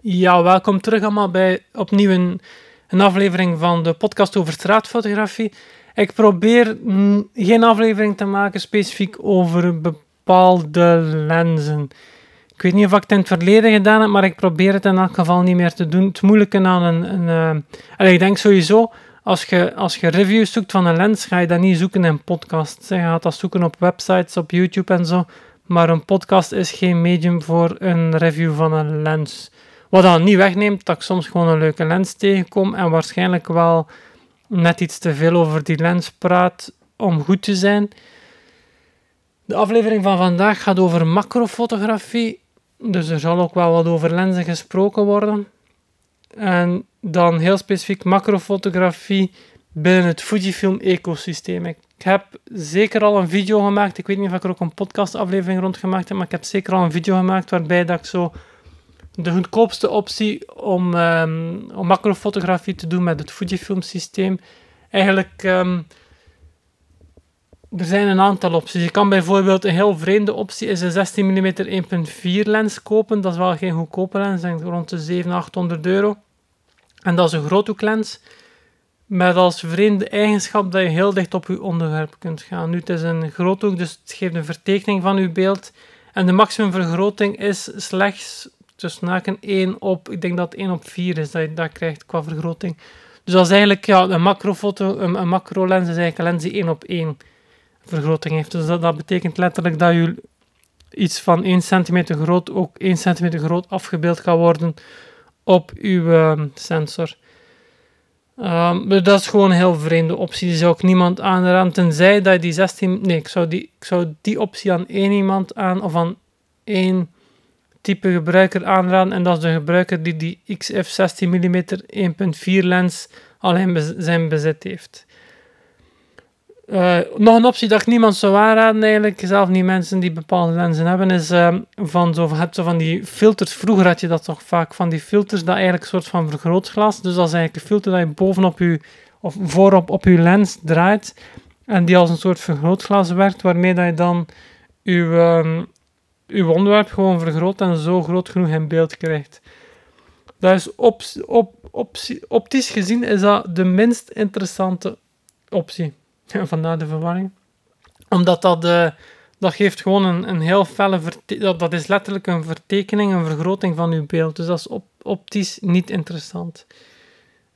Ja, welkom terug allemaal bij opnieuw een, aflevering van de podcast over straatfotografie. Ik probeer geen aflevering te maken specifiek over bepaalde lenzen. Ik weet niet of ik het in het verleden gedaan heb, maar ik probeer het in elk geval niet meer te doen. Het moeilijke aan een... een ik denk sowieso, als je, als je reviews zoekt van een lens, ga je dat niet zoeken in podcasts. Je gaat dat zoeken op websites, op YouTube en zo. Maar een podcast is geen medium voor een review van een lens. Wat dan niet wegneemt dat ik soms gewoon een leuke lens tegenkom en waarschijnlijk wel net iets te veel over die lens praat om goed te zijn. De aflevering van vandaag gaat over macrofotografie, dus er zal ook wel wat over lenzen gesproken worden. En dan heel specifiek macrofotografie binnen het Fujifilm-ecosysteem. Ik heb zeker al een video gemaakt. Ik weet niet of ik er ook een podcastaflevering rond gemaakt heb, maar ik heb zeker al een video gemaakt waarbij dat ik zo de goedkoopste optie om, um, om macrofotografie te doen met het Fujifilm systeem. Eigenlijk, um, er zijn een aantal opties. Je kan bijvoorbeeld een heel vreemde optie is een 16 mm 1.4 lens kopen. Dat is wel geen goedkope lens, denk rond de 700, 800 euro. En dat is een groothoeklens met als vreemde eigenschap dat je heel dicht op je onderwerp kunt gaan. Nu, het is een groothoek, dus het geeft een vertekening van uw beeld. En de maximumvergroting is slechts tussen naken 1 op, ik denk dat 1 op 4 is dat je dat krijgt qua vergroting. Dus dat is eigenlijk ja, een macrofoto, een, een macro lens is eigenlijk een lens die 1 op 1 vergroting heeft. Dus dat, betekent letterlijk dat je iets van 1 cm groot ook 1 cm groot afgebeeld kan worden op uw uh, sensor. Um, dat is gewoon een heel vreemde optie. Die zou ik niemand aanraden. Tenzij dat die 16. Nee, ik zou die, ik zou die optie aan één iemand aan. Of aan één type gebruiker aanraden. En dat is de gebruiker die die XF 16 mm 1.4 lens al in zijn bezit heeft. Uh, nog een optie dat ik niemand zou aanraden, eigenlijk, zelf niet mensen die bepaalde lenzen hebben, is uh, van zo, hebt zo van die filters. Vroeger had je dat toch vaak, van die filters dat eigenlijk een soort van vergrootglas. Dus dat is eigenlijk een filter dat je bovenop je, of voorop op je lens draait. En die als een soort vergrootglas werkt, waarmee dat je dan je, um, uw onderwerp gewoon vergroot en zo groot genoeg in beeld krijgt. Dat is op, op, optisch gezien is dat de minst interessante optie. Vandaar de verwarring. Omdat dat, uh, dat geeft gewoon een, een heel felle... Dat, dat is letterlijk een vertekening, een vergroting van uw beeld. Dus dat is op, optisch niet interessant.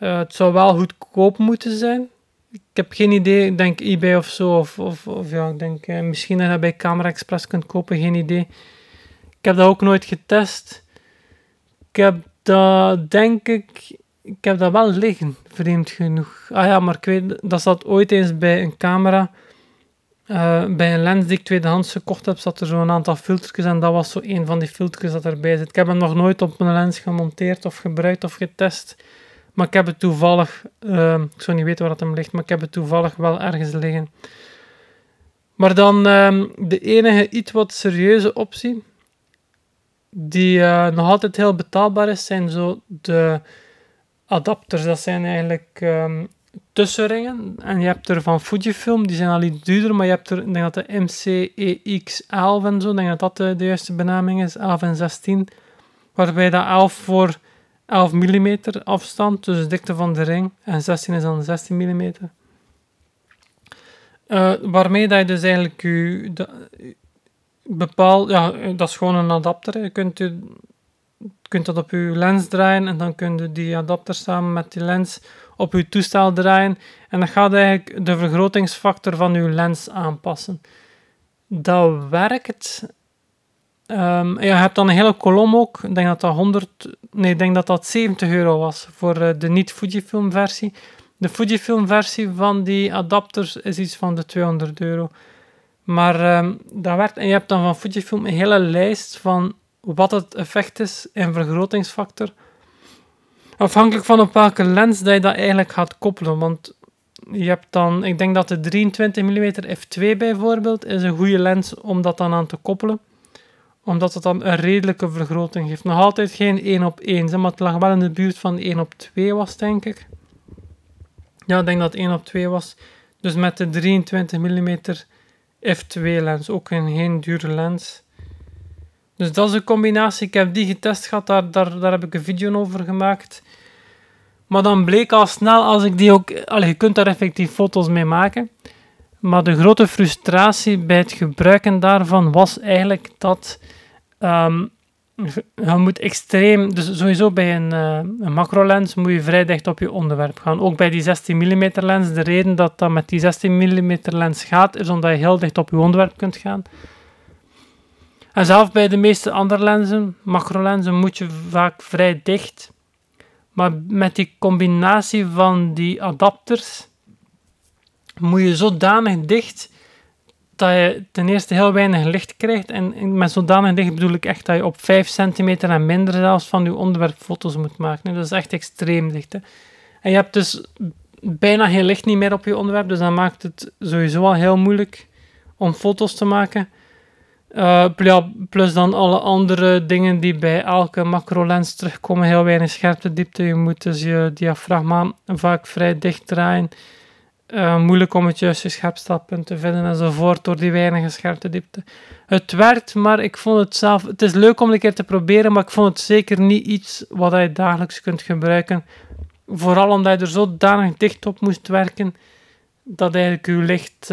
Uh, het zou wel goedkoop moeten zijn. Ik heb geen idee, ik denk eBay of zo, of, of, of ja, ik denk uh, misschien dat je bij Camera Express kunt kopen, geen idee. Ik heb dat ook nooit getest. Ik heb dat, denk ik, ik heb dat wel liggen, vreemd genoeg. Ah ja, maar ik weet, dat zat ooit eens bij een camera. Uh, bij een lens die ik tweedehands gekocht heb, zat er zo'n aantal filtertjes en dat was zo een van die filtertjes dat erbij zit. Ik heb hem nog nooit op mijn lens gemonteerd of gebruikt of getest. Maar ik heb het toevallig, uh, ik zou niet weten waar het hem ligt, maar ik heb het toevallig wel ergens liggen. Maar dan uh, de enige iets wat serieuze optie, die uh, nog altijd heel betaalbaar is, zijn zo de adapters. Dat zijn eigenlijk um, tussenringen. En je hebt er van Fujifilm, die zijn al iets duurder, maar je hebt er, ik denk dat de MCEX11 en zo, ik denk dat dat de, de, juiste benaming is, 11 en 16. Waarbij dat 11 voor 11 mm afstand, dus de dikte van de ring, en 16 is dan 16 mm. Uh, waarmee dat je dus eigenlijk je, de, bepaal, ja, dat is gewoon een adapter. Je kunt je kunt dat op je lens draaien en dan kun je die adapter samen met die lens op je toestel draaien en dan gaat eigenlijk de vergrotingsfactor van je lens aanpassen. Dat werkt. Um, ja, je hebt dan een hele kolom ook. Ik denk dat dat 100, nee, ik denk dat dat 70 euro was voor uh, de niet-Fujifilm versie. De Fujifilm versie van die adapters is iets van de 200 euro. Maar um, dat werkt. En je hebt dan van Fujifilm een hele lijst van wat het effect is in vergrotingsfactor. Afhankelijk van op welke lens dat je dat eigenlijk gaat koppelen. Want je hebt dan, ik denk dat de 23 mm f2 bijvoorbeeld is een goede lens om dat dan aan te koppelen. Omdat het dan een redelijke vergroting geeft. Nog altijd geen 1 op 1, maar het lag wel in de buurt van 1 op 2 was, denk ik. Ja, ik denk dat het 1 op 2 was. Dus met de 23 mm f2 lens, ook een geen dure lens. Dus dat is een combinatie. Ik heb die getest gehad, daar, daar, daar heb ik een video over gemaakt. Maar dan bleek al snel, als ik die ook... Allee, je kunt daar effectief foto's mee maken. Maar de grote frustratie bij het gebruiken daarvan was eigenlijk dat... ehm, je moet extreem... Dus sowieso bij een, eh, een macro-lens moet je vrij dicht op je onderwerp gaan. Ook bij die 16 mm lens. De reden dat dat met die 16 mm lens gaat, is omdat je heel dicht op je onderwerp kunt gaan. En zelf bij de meeste andere lenzen, macro-lenzen, moet je vaak vrij dicht. Maar met die combinatie van die adapters moet je zodanig dicht dat je ten eerste heel weinig licht krijgt. En met zodanig dicht bedoel ik echt dat je op 5 centimeter en minder zelfs van je onderwerp foto's moet maken. Dat is echt extreem dicht. Hè. En je hebt dus bijna geen licht niet meer op je onderwerp, dus dat maakt het sowieso al heel moeilijk om foto's te maken. Ja, plus dan alle andere dingen die bij elke macro-lens terugkomen. Heel weinig scherpte-diepte. Je moet dus je diafragma vaak vrij dicht draaien. Uh, moeilijk om het juiste scherpstelpunt te vinden enzovoort door die weinige scherpte-diepte. Het werkt, maar ik vond het zelf... Het is leuk om een keer te proberen, maar ik vond het zeker niet iets wat je dagelijks kunt gebruiken. Vooral omdat je er zodanig dicht op moest werken, dat eigenlijk je licht...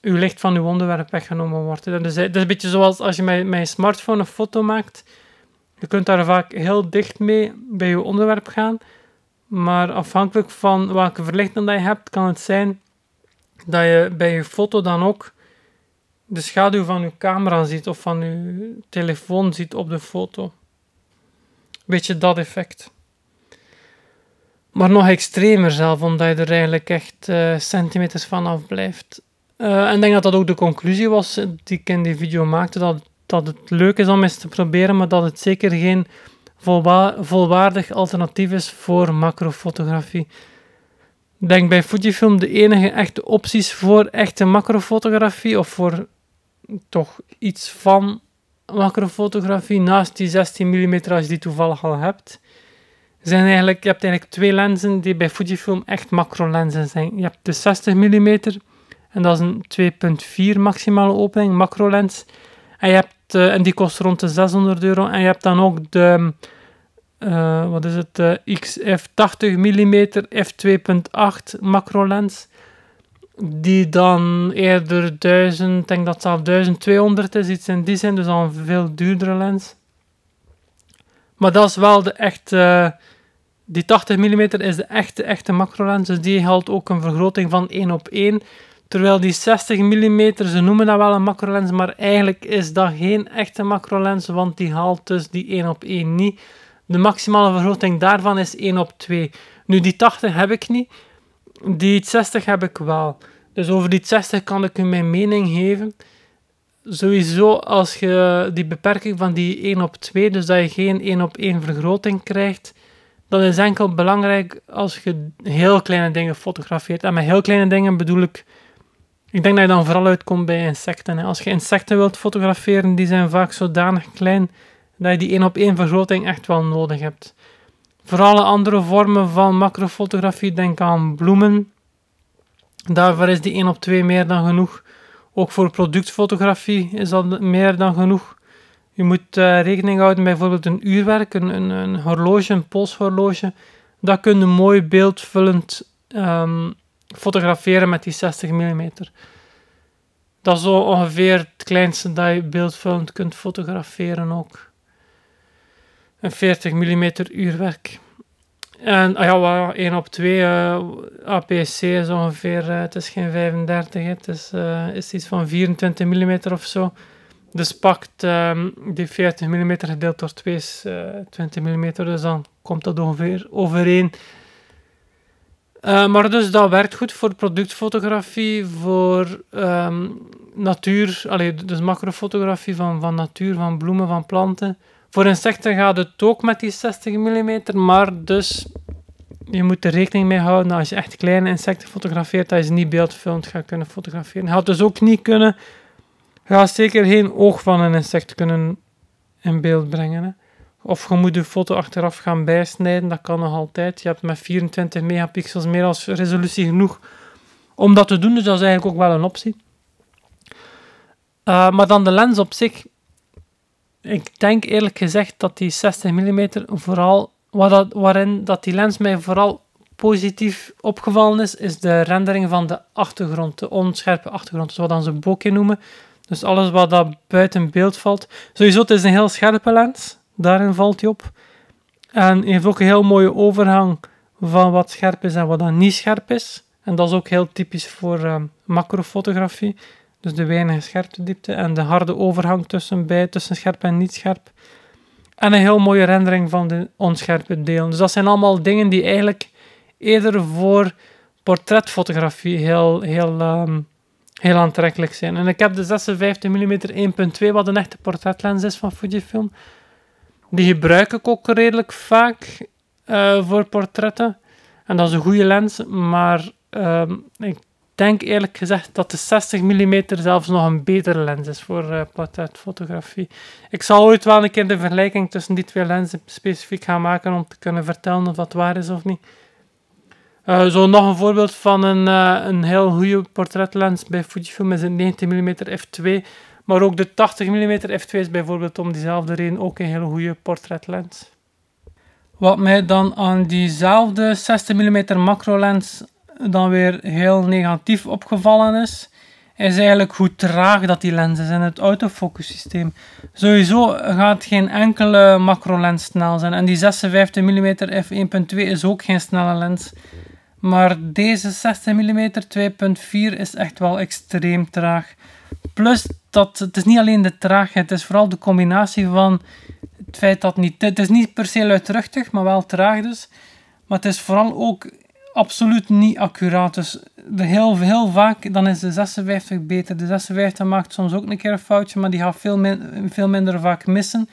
Uw licht van uw onderwerp weggenomen wordt. Dus het is een beetje zoals als je met, met je smartphone een foto maakt. Je kunt daar vaak heel dicht mee bij je onderwerp gaan. Maar afhankelijk van welke verlichting dat je hebt, kan het zijn dat je bij je foto dan ook de schaduw van je camera ziet of van je telefoon ziet op de foto. Weet je dat effect? Maar nog extremer zelf, omdat je er eigenlijk echt uh, centimeters vanaf blijft. Uh, en ik denk dat dat ook de conclusie was die ik in die video maakte, dat, dat het leuk is om eens te proberen, maar dat het zeker geen volwa volwaardig alternatief is voor macrofotografie. Denk bij Fujifilm de enige echte opties voor echte macrofotografie, of voor toch iets van macrofotografie, naast die 16 mm als je die toevallig al hebt, zijn eigenlijk, je hebt eigenlijk twee lenzen die bij Fujifilm echt macro lenzen zijn. Je hebt de 60 mm en dat is een 2.4 maximale opening, macro lens. En, je hebt, uh, en die kost rond de 600 euro. En je hebt dan ook de, uh, wat is het, de XF 80 mm f2.8 macro lens. Die dan eerder 1000, ik denk dat het zelf 1200 is, iets in die zin, dus al een veel duurdere lens. Maar dat is wel de echte, die 80 mm is de echte, echte macro lens, dus die haalt ook een vergroting van 1 op 1. Terwijl die 60 mm, ze noemen dat wel een macrolens, maar eigenlijk is dat geen echte macrolens, want die haalt dus die 1 op 1 niet. De maximale vergroting daarvan is 1 op 2. Nu, die 80 heb ik niet, die 60 heb ik wel. Dus over die 60 kan ik u mijn mening geven. Sowieso, als je die beperking van die 1 op 2, dus dat je geen 1 op 1 vergroting krijgt, dat is enkel belangrijk als je heel kleine dingen fotografeert. En met heel kleine dingen bedoel ik ik denk dat je dan vooral uitkomt bij insecten. Als je insecten wilt fotograferen, die zijn vaak zodanig klein dat je die één op één vergroting echt wel nodig hebt. Voor alle andere vormen van macrofotografie, denk aan bloemen. Daarvoor is die 1 op 2 meer dan genoeg. Ook voor productfotografie is dat meer dan genoeg. Je moet uh, rekening houden met bijvoorbeeld een uurwerk, een, een, een horloge, een polshorloge. Dat kun je mooi beeldvullend um, fotograferen met die 60 mm. Dat is zo ongeveer het kleinste dat je beeldvullend kunt fotograferen ook. Een 40 mm uurwerk. En ah ja, 1 op 2 uh, eh, APC is ongeveer, uh, het is geen 35, het is, uh, is iets van 24 mm of zo. Dus pakt um, die 40 mm gedeeld door 2 is 20 mm, dus dan komt dat ongeveer overeen. Maar dus dat werkt goed voor productfotografie, voor um, natuur, allee, dus macrofotografie van, van natuur, van bloemen, van planten. Voor insecten gaat het ook met die 60 mm, maar dus je moet er rekening mee houden als je echt kleine insecten fotografeert, dat je ze niet beeldfilmd gaat kunnen fotograferen. Je gaat dus ook niet kunnen, je gaat zeker geen oog van een insect kunnen in beeld brengen. Of je moet de foto achteraf gaan bijsnijden, dat kan nog altijd. Je hebt met 24 megapixels meer als resolutie genoeg om dat te doen, dus dat is eigenlijk ook wel een optie. Uh, maar dan de lens op zich. Ik denk eerlijk gezegd dat die 60 mm vooral, dat, waarin dat die lens mij vooral positief opgevallen is, is de rendering van de achtergrond, de onscherpe achtergrond, zoals we dan ze bokeh noemen. Dus alles wat dat buiten beeld valt. Sowieso, het is een heel scherpe lens, daarin valt hij op. En heeft ook een heel mooie overgang van wat scherp is en wat dan niet scherp is. En dat is ook heel typisch voor um, macrofotografie. Dus de weinige scherptediepte en de harde overgang tussen, bij, tussen scherp en niet scherp. En een heel mooie rendering van de onscherpe delen. Dus dat zijn allemaal dingen die eigenlijk eerder voor portretfotografie heel, heel, um, heel aantrekkelijk zijn. En ik heb de 56 mm 1.2, wat een echte portretlens is van Fujifilm. Die gebruik ik ook redelijk vaak uh, voor portretten. En dat is een goede lens, maar um, ik denk eerlijk gezegd dat de 60 mm zelfs nog een betere lens is voor uh, portretfotografie. Ik zal ooit wel een keer de vergelijking tussen die twee lenzen specifiek gaan maken om te kunnen vertellen of dat waar is of niet. Uh, zo nog een voorbeeld van een, uh, een heel goede portretlens bij Fujifilm is een 90 mm f2. Maar ook de 80 mm f2 is bijvoorbeeld om diezelfde reden ook een hele goede portretlens. Wat mij dan aan diezelfde 60 mm macro lens dan weer heel negatief opgevallen is, is eigenlijk hoe traag dat die lens is in het autofocus systeem. Sowieso gaat geen enkele macro lens snel zijn. En die 56 mm f1.2 is ook geen snelle lens. Maar deze 60 mm 2.4 is echt wel extreem traag. Plus, dat, het is niet alleen de traagheid, het is vooral de combinatie van het feit dat niet... Het is niet per se luidruchtig, maar wel traag dus. Maar het is vooral ook absoluut niet accuraat. Dus heel, heel vaak dan is de 56 beter. De 56 maakt soms ook een keer een foutje, maar die gaat veel, veel minder vaak missen.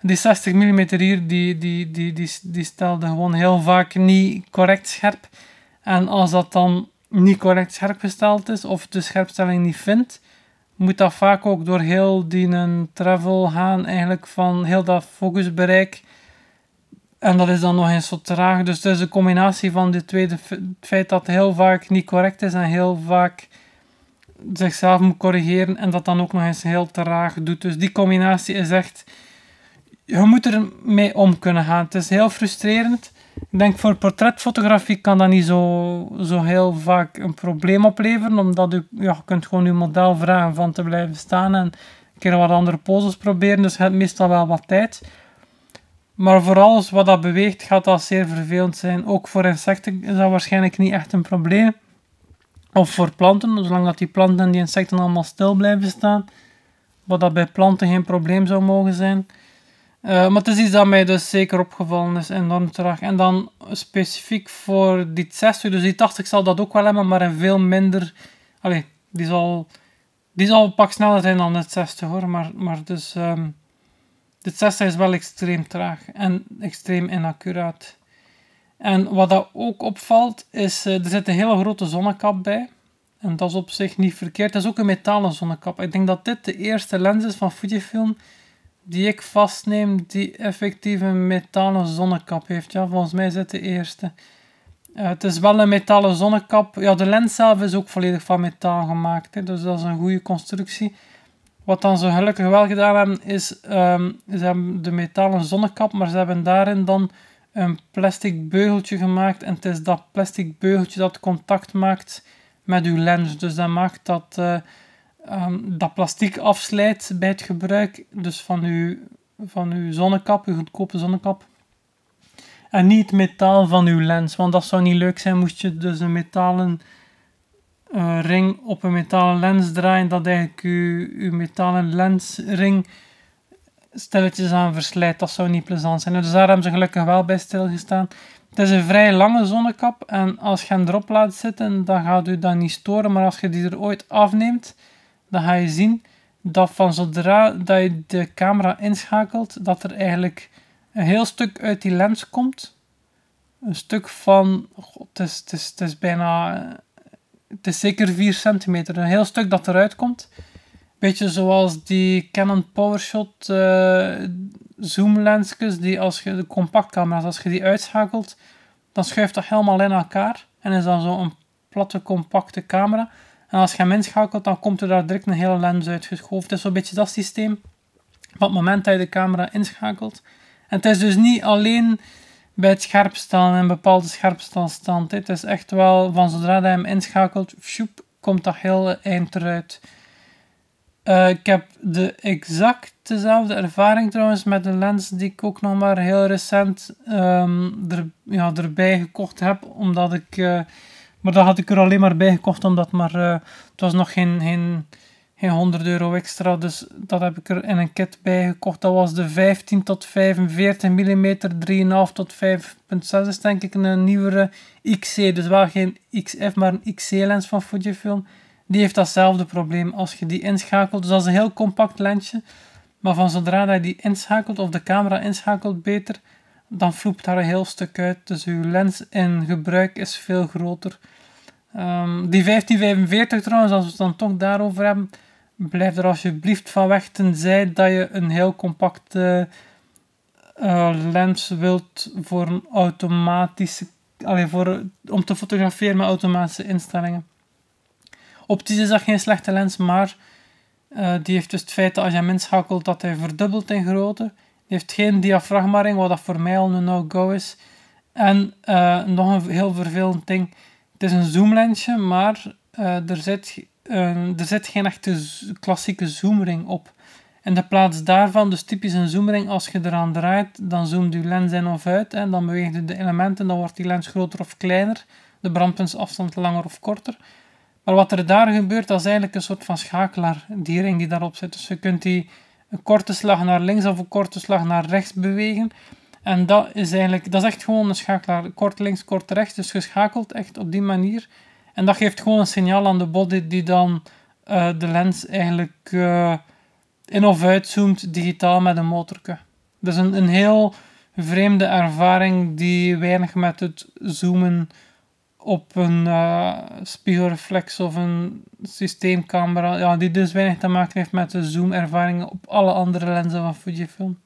Die 60 mm hier, die, die, die, die, die stelde gewoon heel vaak niet correct scherp. En als dat dan niet correct scherp gesteld is, of de scherpstelling niet vindt, moet dat vaak ook door heel die travel gaan, eigenlijk van heel dat focusbereik. En dat is dan nog eens zo traag. Dus het is een combinatie van die twee. Het feit dat het heel vaak niet correct is en heel vaak zichzelf moet corrigeren en dat dan ook nog eens heel traag doet. Dus die combinatie is echt je moet er mee om kunnen gaan. Het is heel frustrerend. Ik denk voor portretfotografie kan dat niet zo, zo heel vaak een probleem opleveren, omdat u, ja, je kunt gewoon uw model vragen van te blijven staan en een keer wat andere poses proberen, dus je hebt meestal wel wat tijd. Maar voor alles wat dat beweegt, gaat dat zeer vervelend zijn. Ook voor insecten is dat waarschijnlijk niet echt een probleem. Of voor planten, zolang dat die planten en die insecten allemaal stil blijven staan. Wat dat bij planten geen probleem zou mogen zijn. Uh, maar het is iets dat mij dus zeker opgevallen is, enorm traag. En dan specifiek voor die 60, dus die 80 zal dat ook wel hebben, maar een veel minder... Allee, die zal, die zal een pak sneller zijn dan het 60 hoor, maar, maar dus... Um, dit 60 is wel extreem traag en extreem inaccuraat. En wat dat ook opvalt, is uh, er zit een hele grote zonnekap bij. En dat is op zich niet verkeerd. Het is ook een metalen zonnekap. Ik denk dat dit de eerste lens is van Fujifilm die ik vastneem, die effectief een metalen zonnekap heeft. Ja, volgens mij is het de eerste. Uh, het is wel een metalen zonnekap. Ja, de lens zelf is ook volledig van metaal gemaakt. Hè, dus dat is een goede constructie. Wat dan zo gelukkig wel gedaan hebben, is um, ze hebben de metalen zonnekap, maar ze hebben daarin dan een plastic beugeltje gemaakt. En het is dat plastic beugeltje dat contact maakt met uw lens. Dus dat maakt dat... Uh, dat plastic afslijt bij het gebruik dus van uw, van uw zonnekap, uw goedkope zonnekap. En niet het metaal van uw lens, want dat zou niet leuk zijn moest je dus een metalen uh, ring op een metalen lens draaien, dat eigenlijk uw, uw metalen lensring stilletjes aan verslijt. Dat zou niet plezant zijn. Dus daar hebben ze gelukkig wel bij stilgestaan. Het is een vrij lange zonnekap en als je hem erop laat zitten, dan gaat u dat niet storen. Maar als je die er ooit afneemt, dan ga je zien dat van zodra dat je de camera inschakelt, dat er eigenlijk een heel stuk uit die lens komt. Een stuk van, god, het, is, het is bijna, het is zeker 4 centimeter, een heel stuk dat eruit komt. Beetje zoals die Canon PowerShot uh, zoomlensjes, die als je de compactcamera's, als je die uitschakelt, dan schuift dat helemaal in elkaar en is dan zo een platte compacte camera. En als je hem inschakelt, dan komt er daar direct een hele lens uitgeschoven. Het is zo'n beetje dat systeem. van het moment dat je de camera inschakelt. En het is dus niet alleen bij het scherpstellen en bepaalde scherpstelstand. Het is echt wel van zodra je hem inschakelt, shoep, komt dat heel eind eruit. Uh, ik heb de exact dezelfde ervaring trouwens met de lens die ik ook nog maar heel recent um, er, ja, erbij gekocht heb. Omdat ik, uh, maar dat had ik er alleen maar bij gekocht omdat maar, uh, het was nog geen, geen geen 100 euro extra. Dus dat heb ik er in een kit bij gekocht. Dat was de 15 tot 45 mm, 3,5 tot 5,6 is denk ik een nieuwere XC. Dus wel geen XF, maar een XC-lens van Fujifilm. Die heeft datzelfde probleem als je die inschakelt. Dus dat is een heel compact lensje. Maar van zodra dat je die inschakelt, of de camera inschakelt beter, dan vloept daar een heel stuk uit. Dus je lens in gebruik is veel groter. Um, die 1545 trouwens, als we het dan toch daarover hebben, blijf er alsjeblieft van weg, tenzij dat je een heel compacte uh, lens wilt voor een automatische, allee, voor, om te fotograferen met automatische instellingen. Optisch is dat geen slechte lens, maar uh, die heeft dus het feit dat als je hem inschakelt dat hij verdubbelt in grootte. Die heeft geen diafragma wat dat voor mij al een no-go is. En uh, nog een heel vervelend ding, het is een zoomlensje, maar er zit uh, er zit geen echte klassieke zoomring op. In de plaats daarvan, dus typisch een zoomring, als je eraan draait, dan zoomt je lens in of uit en dan beweegt je de elementen, dan wordt die lens groter of kleiner, de brandpuntsafstand langer of korter. Maar wat er daar gebeurt, dat is eigenlijk een soort van schakelaar, die ring die daarop zit. Dus je kunt die een korte slag naar links of een korte slag naar rechts bewegen. En dat is eigenlijk, dat is echt gewoon een schakelaar, kort links, kort rechts. Dus geschakeld echt op die manier. En dat geeft gewoon een signaal aan de body die dan uh, de lens eigenlijk uh, in of uitzoomt digitaal met een motorke. Dus een, een heel vreemde ervaring die weinig met het zoomen op een uh, spiegelreflex of een systeemcamera, ja, die dus weinig te maken heeft met de zoomervaringen op alle andere lenzen van Fujifilm.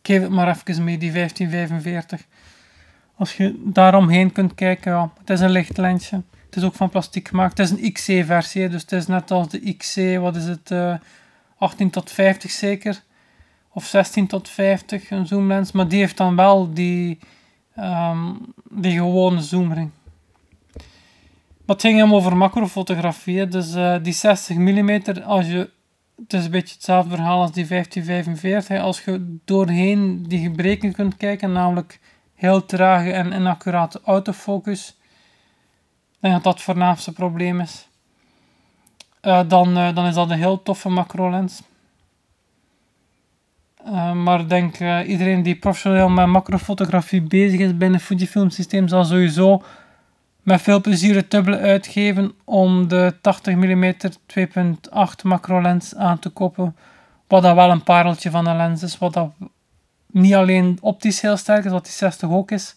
Ik geef het maar even mee, die 1545. Als je daaromheen kunt kijken, ja, het is een lichtlensje. Het is ook van plastic gemaakt. Het is een XC-versie, dus het is net als de XC, wat is het, uh, eh, 18 tot 50 zeker. Of 16 tot 50, een zoomlens. Maar die heeft dan wel die, um, die gewone zoomring. Maar het ging hem over macrofotografie. Dus uh, die 60 mm, als je, het is een beetje hetzelfde verhaal als die 1545. Als je doorheen die gebreken kunt kijken, namelijk heel trage en inaccurate autofocus. Ik denk dat dat het voornaamste probleem is. Uh, dan, uh, dan is dat een heel toffe macro lens. Uh, maar ik denk iedereen die professioneel met macrofotografie bezig is binnen Fujifilm systeem zal sowieso met veel plezier het dubbele uitgeven om de 80 mm 2.8 macro lens aan te kopen. Wat dat wel een pareltje van een lens is, wat dat niet alleen optisch heel sterk is, wat die 60 ook is,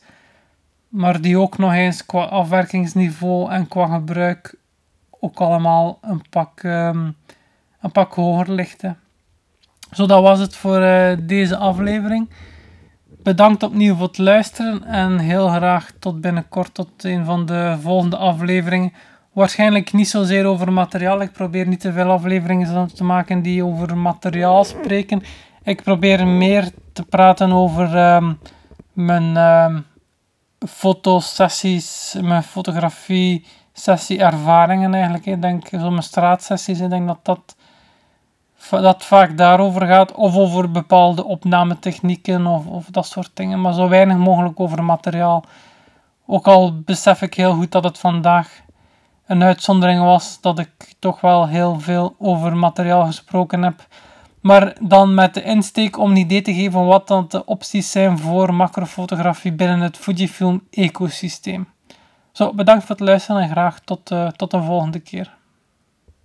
maar die ook nog eens qua afwerkingsniveau en qua gebruik ook allemaal een pak, um, een pak hoger ligt. Zo, dat was het voor uh, deze aflevering. Bedankt opnieuw voor het luisteren en heel graag tot binnenkort, tot een van de volgende afleveringen. Waarschijnlijk niet zozeer over materiaal. Ik probeer niet te veel afleveringen te maken die over materiaal spreken. Ik probeer meer te praten over um, mijn um, fotosessies, mijn fotografie sessie ervaringen eigenlijk. Ik denk zo mijn straatsessies, ik denk dat dat, dat vaak daarover gaat. Of over bepaalde opnametechnieken of, of dat soort dingen. Maar zo weinig mogelijk over materiaal. Ook al besef ik heel goed dat het vandaag een uitzondering was dat ik toch wel heel veel over materiaal gesproken heb. Maar dan met de insteek om een idee te geven wat dan de opties zijn voor macrofotografie binnen het Fujifilm ecosysteem. Zo, bedankt voor het luisteren en graag tot, uh, tot de volgende keer.